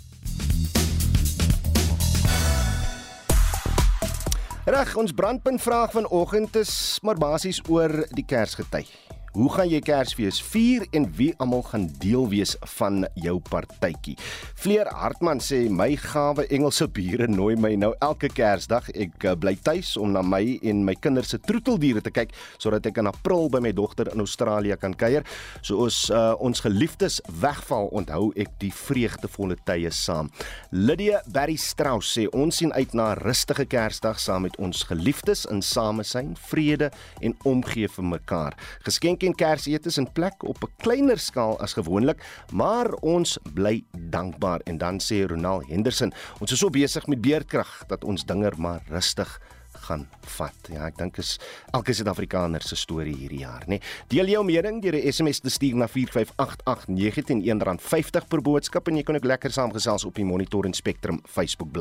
Reg, ons brandpunt vraag vanoggend is maar basies oor die Kersgety. Hoe gaan jy Kersfees vier en wie almal gaan deel wees van jou partytjie? Fleur Hartman sê my gawe Engelse bure nooi my nou elke Kersdag. Ek uh, bly tuis om na my en my kinders se troeteldiere te kyk sodat ek in April by my dogter in Australië kan kuier. So ons uh, ons geliefdes wegval, onthou ek die vreugdevolle tye saam. Lydia Berry Strauss sê ons sien uit na 'n rustige Kersdag saam met ons geliefdes in samesyn, vrede en omgee vir mekaar. Geskenk geskenke en kersetes in plek op 'n kleiner skaal as gewoonlik, maar ons bly dankbaar en dan sê Ronald Henderson, ons is so besig met beerdkrag dat ons dinger maar rustig gaan vat. Ja, ek dink is elke Suid-Afrikaner se storie hierdie jaar, nê. Nee. Deel jou mening deur 'n SMS te stuur na 4588919 R50 per boodskap en jy kan ook lekker saamgesels op die Monitor en Spectrum Facebook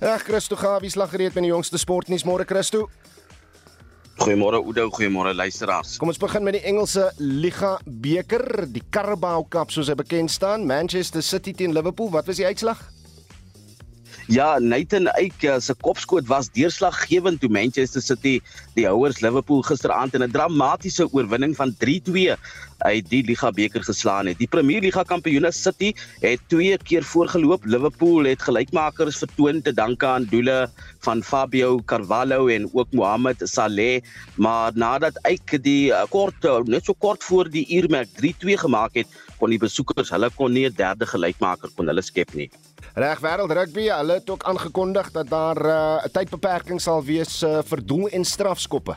Ag Christo Gawie slag gereed met die jongste sportnuus môre Christo.
Goeiemôre Oudo, goeiemôre luisteraars.
Kom ons begin met die Engelse Liga beker, die Carabao Cup soos hy bekend staan, Manchester City teen Liverpool. Wat was die uitslag?
Ja, Nathan Eik se kopskoot was deurslaggewend toe Manchester City die houers Liverpool gisteraand in 'n dramatiese oorwinning van 3-2 uit die Liga beker geslaan het. Die Premier Liga kampioene City het twee keer voorgeloop. Liverpool het gelykmakers vertoon te danke aan doele van Fabio Carvalho en ook Mohamed Salah, maar nadat Eik die uh, kort uh, net so kort voor die uurmerk 3-2 gemaak het, kon die besoekers hulle kon nie 'n derde gelykmaker kon hulle skep nie.
Reg wêreld rugby, hulle het ook aangekondig dat daar uh, 'n tydbeperking sal wees uh, vir doel en strafskoppe.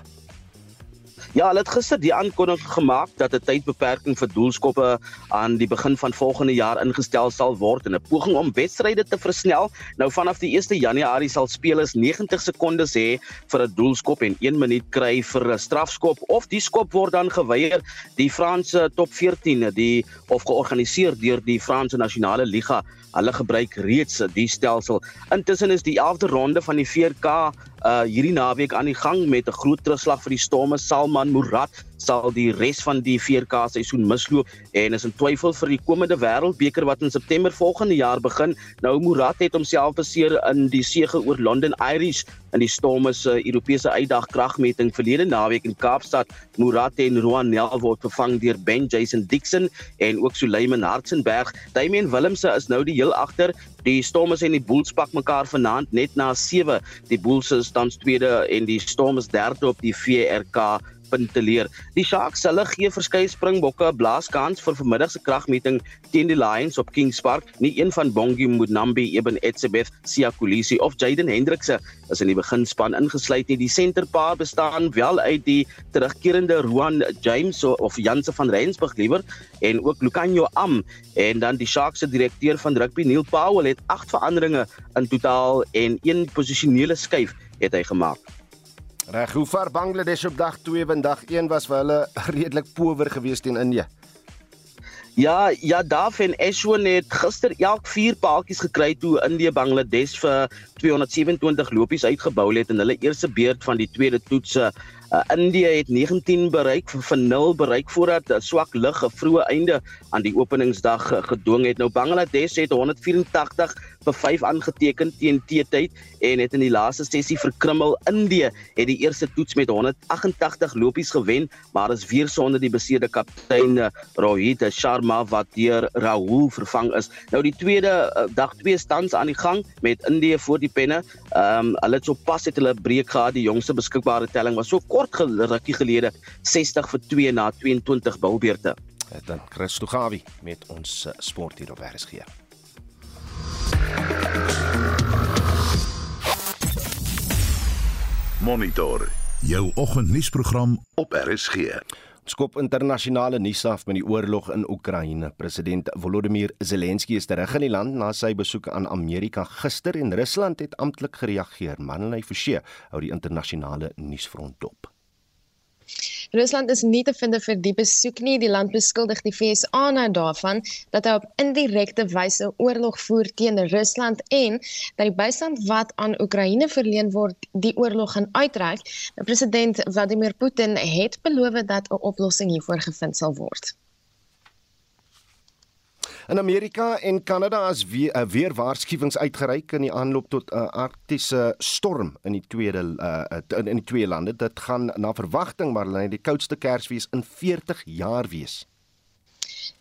Ja, hulle het gister die aankondiging gemaak dat 'n tydbeperking vir doelskoppe aan die begin van volgende jaar ingestel sal word in 'n poging om wedstryde te versnel. Nou vanaf die 1 Januarie sal spelers 90 sekondes hê vir 'n doelskop en 1 minuut kry vir 'n strafskop of die skop word dan geweier. Die Franse top 14, die of georganiseer deur die Franse Nasionale Liga, hulle gebruik reeds die stelsel. Intussen is die 11de ronde van die 4K uh hierdie naweek aan die gang met 'n groot terugslag vir die Storme. Salman Murad sal die res van die 4K seisoen misloop en is in twyfel vir die komende Wêreldbeker wat in September volgende jaar begin. Nou Murad het homself beseer in die sege oor London Irish in die Storme se Europese uitdag kragmeting verlede naweek in Kaapstad. Murad en Roan Nel word vervang deur Ben Jason Dixon en ook Suleiman Hartzenberg. Damien Willemse is nou die heel agter Die Stormers en die Bulls pak mekaar vanaand net na 7. Die Bulls is tans tweede en die Stormers derde op die VRK punte leer. Die Sharks hulle gee verskeie springbokke 'n blaaskans vir vanmiddag se kragmeting teen die Lions op Kings Park. Nie een van Bongi Mudnambi, Eben Etzebeth, Sia Kolisi of Jaden Hendrikse is in die beginspan ingesluit nie. Die senterpaar bestaan wel uit die terugkerende Roan James of Janse van Rensburg liewer en ook Lucanio Am en dan die Sharks se direkteur van rugby Neil Powell het 8 veranderinge in totaal en een posisionele skuif het hy gemaak.
Reg, hoe ver Bangladesh op dag 2 en dag 1 was vir hulle [LAUGHS] redelik power geweest teen Indië.
Ja, ja, Daf en Ashwin het gister elk 4 paadjies gekry toe Indië Bangladesh vir 227 lopies uitgebou het in hulle eerste beurt van die tweede toetse. Uh, Indië het 19 bereik van 0 bereik voordat 'n uh, swak lig 'n vroeë einde aan die openingsdag uh, gedwing het. Nou Bangladesh het 184 vir 5 aangeteken teen T-tyd en het in die laaste sessie verkrummel. Indië het die eerste toets met 188 lopies gewen, maar is weer sonder die beseerde kaptein uh, Rohit Sharma wat deur Rahul vervang is. Nou die tweede uh, dag 2 stands aan die gang met Indië voor die penne. Ehm um, hulle het sopas het hulle breek gehad. Die jongste beskikbare telling was so kort kort rukkie gelede 60 vir 2 na 22 bilbeerte.
Dan Christo Gawie met ons eh, sport hier op RSG.
Monitor jou oggendnuusprogram op RSG.
Skop internasionale nuus af met die oorlog in Oekraïne. President Volodymyr Zelensky is terug in die land na sy besoek aan Amerika gister en Rusland het amptelik gereageer. Manley Forsie hou die internasionale nuusfront dop.
Rusland is nie te vind vir die besoek nie. Die land beskuldig die VSA nou daarvan dat hy op indirekte wyse oorlog voer teen Rusland en dat die bystand wat aan Oekraïne verleen word, die oorlog gaan uitreik. Nou, president Vladimir Putin het beloof dat 'n oplossing hiervoor gevind sal word.
In Amerika en Kanada is weer uh, weer waarskuwings uitgereik in die aanloop tot 'n uh, arktiese storm in die tweede uh, in, in die twee lande. Dit gaan na verwagting maar lê die koudste Kersfees in 40 jaar wees.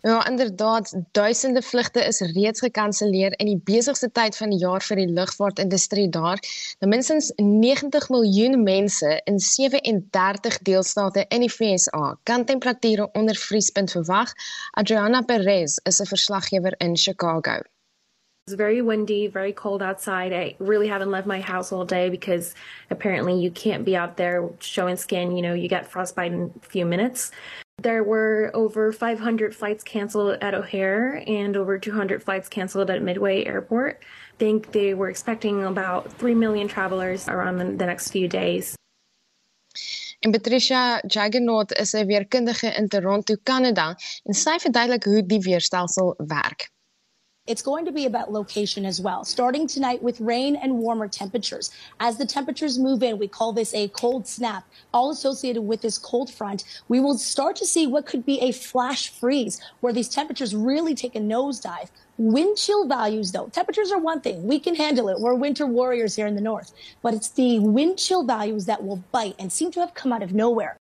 Ja, inderdaad, duisende vlugte is reeds gekanselleer in die besigste tyd van die jaar vir die lugvaartindustrie daar. Nou minstens 90 miljoen mense in 37 deelstate in die FSA kan temperature onder vriespunt verwag. Adriana Perez is 'n verslaggewer in Chicago.
It's very windy, very cold outside. I really haven't left my house all day because apparently you can't be out there showing skin. You know, you get frostbite in a few minutes. There were over 500 flights canceled at O'Hare and over 200 flights canceled at Midway Airport. I think they were expecting about 3 million travelers around the, the next few days.
En Patricia Jaggernaut is 'n weerkundige in Toronto, Kanada, en sy verduidelik hoe die weerstelsel werk.
It's going to be about location as well, starting tonight with rain and warmer temperatures. As the temperatures move in, we call this a cold snap. All associated with this cold front, we will start to see what could be a flash freeze, where these temperatures really take a nosedive. Wind chill values, though, temperatures are one thing. We can handle it. We're winter warriors here in the north. But it's the wind chill values that will bite and seem to have come out of nowhere.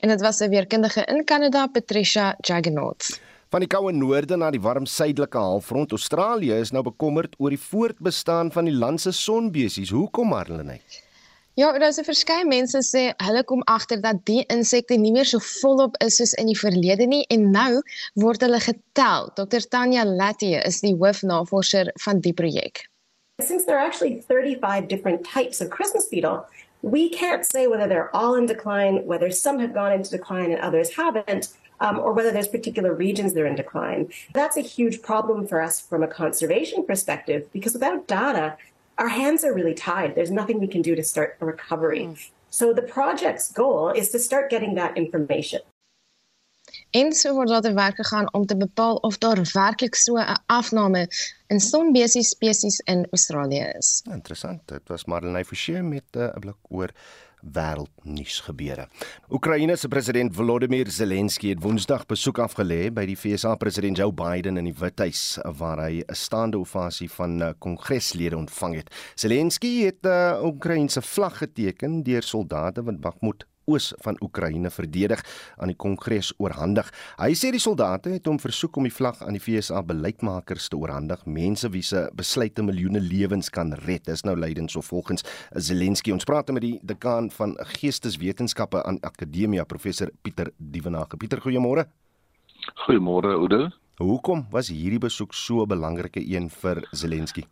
En dit was 'n weerkundige in Kanada, Patricia Jaggernaut.
Van die koue noorde na die warm suidelike halfrond, Australië is nou bekommerd oor die voortbestaan van die land se sonbesies. Hoekom Marlene?
Ja, daar's 'n verskeie mense sê hulle kom agter dat die insekte nie meer so volop is soos in die verlede nie en nou word hulle getel. Dr Tanya Latie is die hoofnavorser van die projek.
Since there are actually 35 different types of Christmas beetle, we can't say whether they're all in decline, whether some have gone into decline and others haven't. Um, or whether there's particular regions that are in decline. That's a huge problem for us from a conservation perspective because without data, our hands are really tied. There's nothing we can do to start a recovery. Mm. So the project's goal is to start getting that information.
En so word daar te werk gegaan om te bepaal of daar werklik so 'n afname in sonbesies spesies in Australië is.
Interessant. Dit was Marlene Forsie met 'n uh, blik oor wêreldnuus gebeure. Oekraïne se president Volodymyr Zelensky het Woensdag besoek afgelê by die VSA president Joe Biden in die Withuis waar hy 'n staande ovasie van eh, kongreslede ontvang het. Zelensky het 'n uh, eh, Oekraïense vlag geteken deur soldate wat Bakhmut oos van Oekraïne verdedig aan die Kongres oorhandig. Hy sê die soldate het hom versoek om die vlag aan die FSA beleidsmakers te oorhandig, mense wie se besluite miljoene lewens kan red. Dis nou lydens of volgens Zelensky. Ons praat met die dekaan van Geesteswetenskappe aan Akademia, professor Pieter Dievenage. Pieter, goeiemôre.
Goeiemôre, Oude.
Hoekom was hierdie besoek so 'n belangrike een vir Zelensky?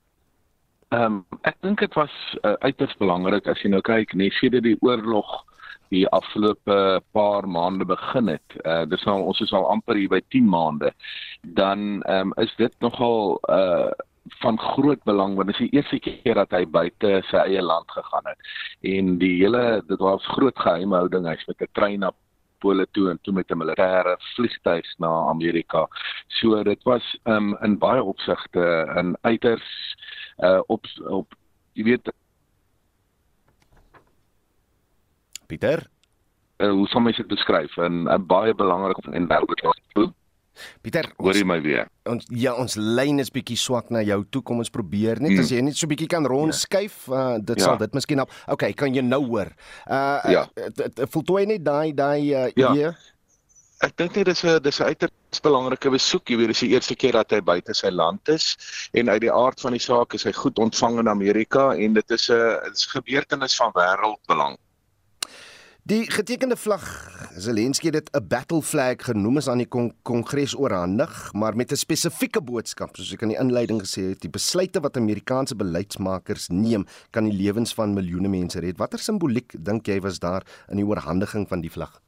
Ehm um, ek dink dit was uh, uiters belangrik as jy nou kyk, net sedert die oorlog die afgelope paar maande begin het. Uh dis nou ons is al amper hier by 10 maande. Dan ehm um, is dit nogal uh van groot belang want dit is die eerste keer dat hy buite sy eie land gegaan het. En die hele dit was groot geheimhouding. Hy's met 'n trein na Pole toe en toe met 'n militêre vliegtuig na Amerika. So dit was um in baie opsigte 'n uiters uh op op jy weet
Pieter,
uh, hoe sou mens dit beskryf? 'n 'n baie belangrike en wêreldwye
Pieter,
hoor jy my weer?
Ons ja, ons lyn is bietjie swak na jou toe. Kom ons probeer net mm. as jy net so bietjie kan rondskuif, uh, dit ja. sal dit miskien help. Okay, kan jy nou hoor? Uh ja. voltooi net daai daai uh, ja. idee.
Ek dink dit is 'n dis 'n uiters belangrike besoek. Jy weet, dis die eerste keer dat hy buite sy land is en uit die aard van die saak is hy goed ontvang in Amerika en dit is 'n dis gebeurtenis van wêreldbelang.
Die getekende vlag, Zelensky het dit 'n battle flag genoem is aan die kon kongres oorhandig, maar met 'n spesifieke boodskap, soos ek in die inleiding gesê het, die besluite wat Amerikaanse beleidsmakers neem, kan die lewens van miljoene mense red. Watter simboliek dink jy was daar in die oorhandiging van die vlag?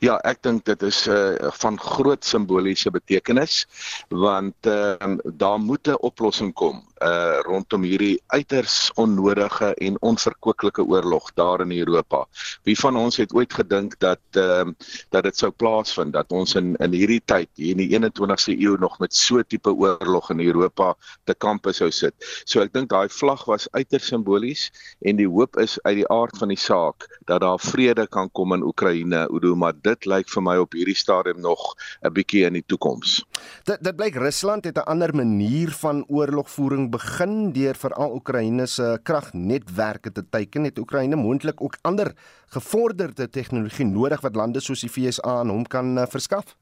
Ja, ek dink dit is uh, van groot simboliese betekenis want uh, daar moet 'n oplossing kom uh rondom hierdie uiters onnodige en onverkwikkelike oorlog daar in Europa. Wie van ons het ooit gedink dat ehm uh, dat dit sou plaasvind dat ons in in hierdie tyd hier in die 21ste eeu nog met so tipe oorlog in Europa te kampe sou sit. So ek dink daai vlag was uiters simbolies en die hoop is uit die aard van die saak dat daar vrede kan kom in Oekraïne, Udo, maar dit lyk vir my op hierdie stadium nog 'n bietjie in die toekoms.
Dit dit blyk Rusland het 'n ander manier van oorlogvoering begin deur veral Oekraïne se kragnetwerke te teiken het Oekraïne moontlik ook ander gevorderde tegnologie nodig wat lande soos die FSA aan hom kan uh, verskaf.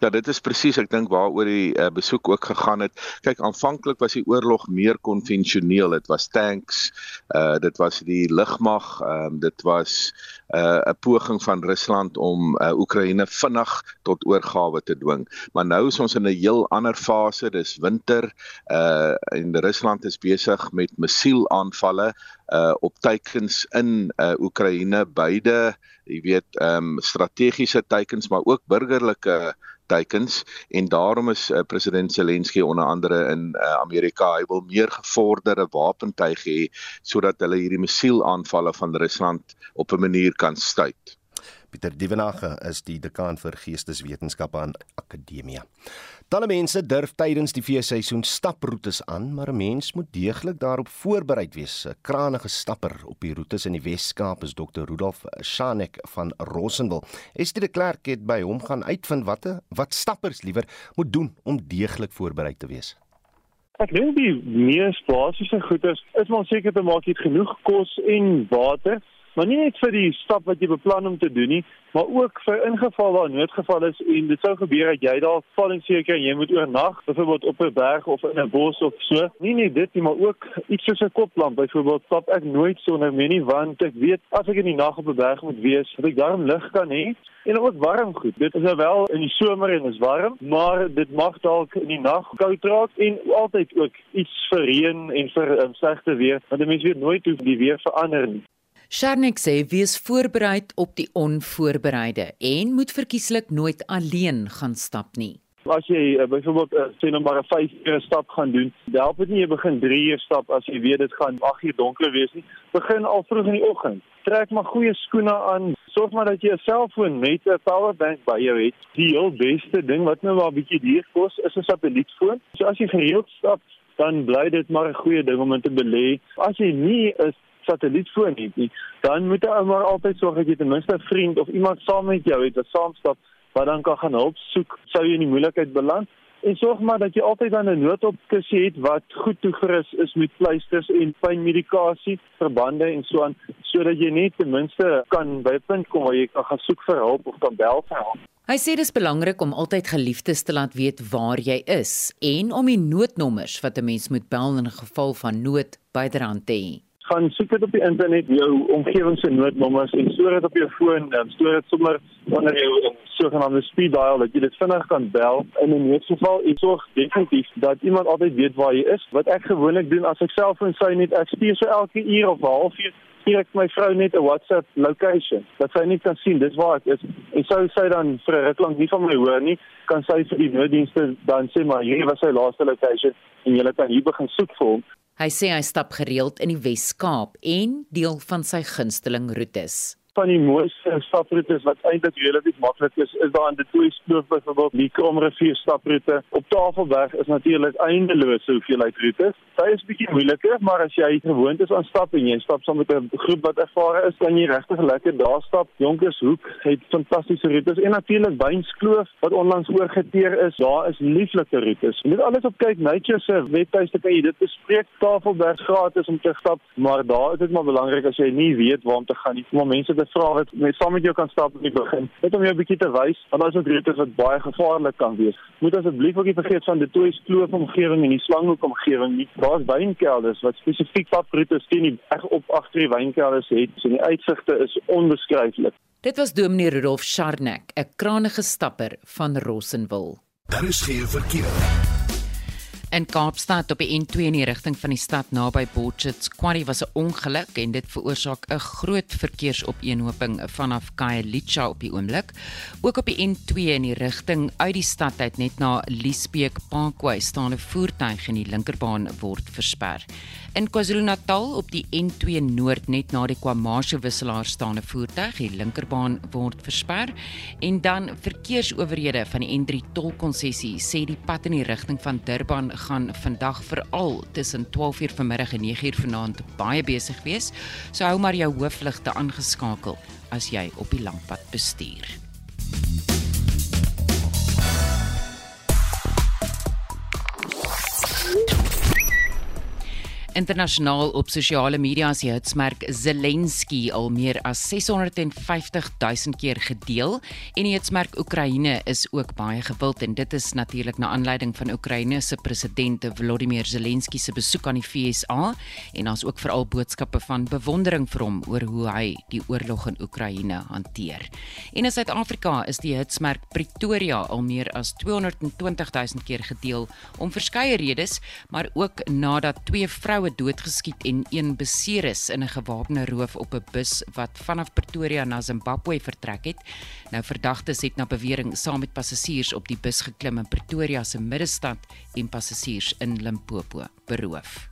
Ja, dit is presies ek dink waaroor die uh, besoek ook gegaan het. Kyk, aanvanklik was die oorlog meer konvensioneel. Dit was tanks, uh dit was die lugmag, ehm uh, dit was 'n uh, poging van Rusland om uh, Oekraïne vinnig tot oorgawe te dwing. Maar nou is ons in 'n heel ander fase. Dis winter uh en Rusland is besig met missielaanvalle uh op teikens in uh Oekraïne beide jy weet um, strategiese teikens maar ook burgerlike teikens en daarom is uh, president Zelensky onder andere in uh, Amerika hy wil meer gevorderde wapentuig hê sodat hulle hierdie missielaanvalle van Rusland op 'n manier kan stuit.
Pieter Dievenage is die dekaan vir geesteswetenskappe aan Akademia. Talle mense durf tydens die feesseisoen staproetes aan, maar 'n mens moet deeglik daarop voorbereid wees. 'n Kranige stapper op die roetes in die Wes-Kaap is Dr. Rudolf Shanek van Rossenwil. Estie de Klerk het by hom gaan uitvind watte wat stappers liewer moet doen om deeglik voorberei te wees.
Ek dink die mees basiese goedes is om seker te maak jy het genoeg kos en water maar nie net vir die stap wat jy beplan om te doen nie, maar ook vir ingeval waar 'n noodgeval is en dit sou gebeur dat jy daar val en seker jy moet oornag, byvoorbeeld op 'n berg of in 'n bos of so. Nie net dit nie, maar ook iets soos 'n koplamp. Byvoorbeeld stap ek nooit sonder my nie want ek weet as ek in die nag op 'n berg moet wees, dat ek daarom lig kan hê en ook warm goed. Dit is nou wel in die somer en is warm, maar dit mag dalk in die nag koud raak en altyd ook iets vir reën en vir um, slegte weer, want mense weet nooit hoe die weer verander nie.
Sharnik sê wees voorbereid op die onvoorbereide en moet verkieslik nooit alleen gaan stap nie.
As jy uh, byvoorbeeld uh, sê nou maar 'n 5 uur stap gaan doen, help dit nie jy begin 3 uur stap as jy weet dit gaan 8 uur donker wees nie. Begin al vroeg in die oggend. Trek maar goeie skoene aan. Sorg maar dat jy 'n selfoon met 'n powerbank by jou het. Die heel beste ding wat nou maar 'n bietjie duur kos, is 'n satellietfoon. So as jy gereeld stap, dan bly dit maar 'n goeie ding om in te belê. As jy nie 'n satellietfoon het nie, dan moet jy maar altyd sorg dat jy ten minste 'n vriend of iemand saam met jou het wat saamstap wat dan kan gaan help soek sou jy in die moeilikheid beland. En sorg maar dat jy altyd dan 'n noodopkussie het wat goed toegerus is met pleisters en pynmedikasie, verbande en so aan sodat jy net ten minste kan by 'n punt kom waar jy kan gaan soek vir hulp of kan bel vir hulp.
Hy sê dit is belangrik om altyd geliefdes te laat weet waar jy is en om die noodnommers wat 'n mens moet bel in geval van nood byderhand te hê
gaan soek dit op die internet jou omgewing se noodnommers en stoor dit op jou foon en stoor dit sommer onder jou sogenaamde speed dial dat jy dit vinnig kan bel. In 'n noodgeval en sorg definitief dat iemand altyd weet waar jy is. Wat ek gewoonlik doen as ek selfoon sy net ek stuur so elke uur of halfuur stuur ek my vrou net 'n WhatsApp location dat sy net kan sien dis waar ek is. En sou sy dan vir 'n ruk lank nie van my hoor nie kan sy vir die nooddienste dan sê maar hierdie was sy laaste location en jy kan hier begin soek vir hom
Hy sê hy stap gereeld in die Wes-Kaap en deel van sy gunsteling roetes.
Van die mooiste staproetes wat eintlik relatief maklik is, is daar in die twee sploof byvoorbeeld die Kromrivier staproete. Op Tafelberg is natuurlik eindelose hoeveelheid roetes. Dit is bietjie moeiliker, maar as jy gewoond is aan stap en jy stap saam met 'n groep wat ervare is, kan jy regtig lekker daar stap. Jonkershoek het fantastiese roetes en natuurlik Beinskloof wat onlangs oorgeteer is. Daar is lieflike roetes. Jy moet alles op kyk Nature se webtuiste kan jy dit bespreek. Tafelberg gratis om te stap, maar daar is dit maar belangrik as jy nie weet waar om te gaan nie. Maar mense te vra wat met saam met jou kan stap in die begin. Net om jou 'n bietjie te wys, want daar's ook roetes wat baie gevaarlik kan wees. Moet asseblief ook nie vergeet van die Toys Kloof omgewing en die Slanghoek omgewing nie. Daar's wynkelders wat spesifiek paproetes teen die berg op agter die wynkelders het. So die uitsigte is onbeskryflik.
Dit was Dominee Rudolf Charnek, 'n krangige stapper van Rossenwil.
Daar is geen verkeer.
In Kaapstad op die N2 in die rigting van die stad naby Potchefstroom Quarry was 'n ongeluk en dit veroorsaak 'n groot verkeersopeenhoping vanaf Khayelitsha op die oomblik. Ook op die N2 in die rigting uit die stad uit net na Liesbeek Parkway staan 'n voertuig en die linkerbaan word versper. In KwaZulu-Natal op die N2 Noord net na die KwaMashu wisselaar staan 'n voertuig, die linkerbaan word versper en dan verkeersowerhede van die N3 tolkonsessie sê die pad in die rigting van Durban gaan vandag veral tussen 12:00 vanmiddag en 9:00 vanaand baie besig wees. So hou maar jou hoofligte aangeskakel as jy op die langpad bestuur. Internasionaal op sosiale media is die hitsmerk Zelensky al meer as 650 000 keer gedeel en die hitsmerk Oekraïne is ook baie gewild en dit is natuurlik na aanleiding van Oekraïne se president Volodymyr Zelensky se besoek aan die FSA en ons ook veral boodskappe van bewondering vir hom oor hoe hy die oorlog in Oekraïne hanteer. En in Suid-Afrika is die hitsmerk Pretoria al meer as 220 000 keer gedeel om verskeie redes, maar ook nadat twee vroue vroue doodgeskiet en een beseer is in 'n gewapende roof op 'n bus wat vanaf Pretoria na Zimbabwe vertrek het. Nou verdagtes het na bewering saam met passasiers op die bus geklim in Pretoria se middestad en passasiers in Limpopo beroof.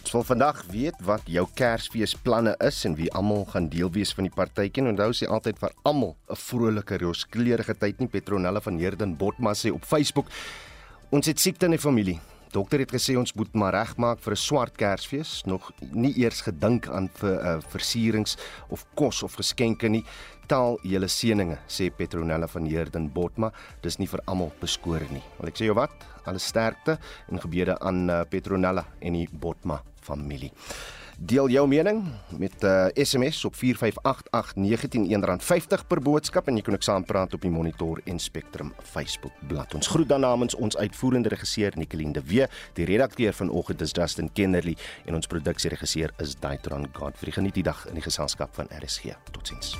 Ons wil vandag weet wat jou Kersfeesplanne is en wie almal gaan deel wees van die partytjie. Onthou sê altyd vir almal 'n vrolike rooskleurige tyd nie Petronella van Herden Botma sê op Facebook. Ons het siekte in die familie. Dokter het gesê ons moet maar regmaak vir 'n swart Kersfees, nog nie eers gedink aan vir uh, versierings of kos of geskenke nie. Taal julle seëninge, sê Petronella van Heerden Botma. Dis nie vir almal beskoor nie. Wil ek sê jou wat? Alle sterkte en gebede aan uh, Petronella en die Botma familie. Deel jou mening met 'n uh, SMS op 4588919 R50 per boodskap en jy kan ook saampraat op die Monitor en Spectrum Facebook bladsy. Ons groet dan namens ons uitvoerende regisseur Nicoline de Wee, die redakteur vanoggend is Justin Kennerly en ons produksieregisseur is Daitron Godfrey. Geniet die dag in die geselskap van RSG. Totsiens.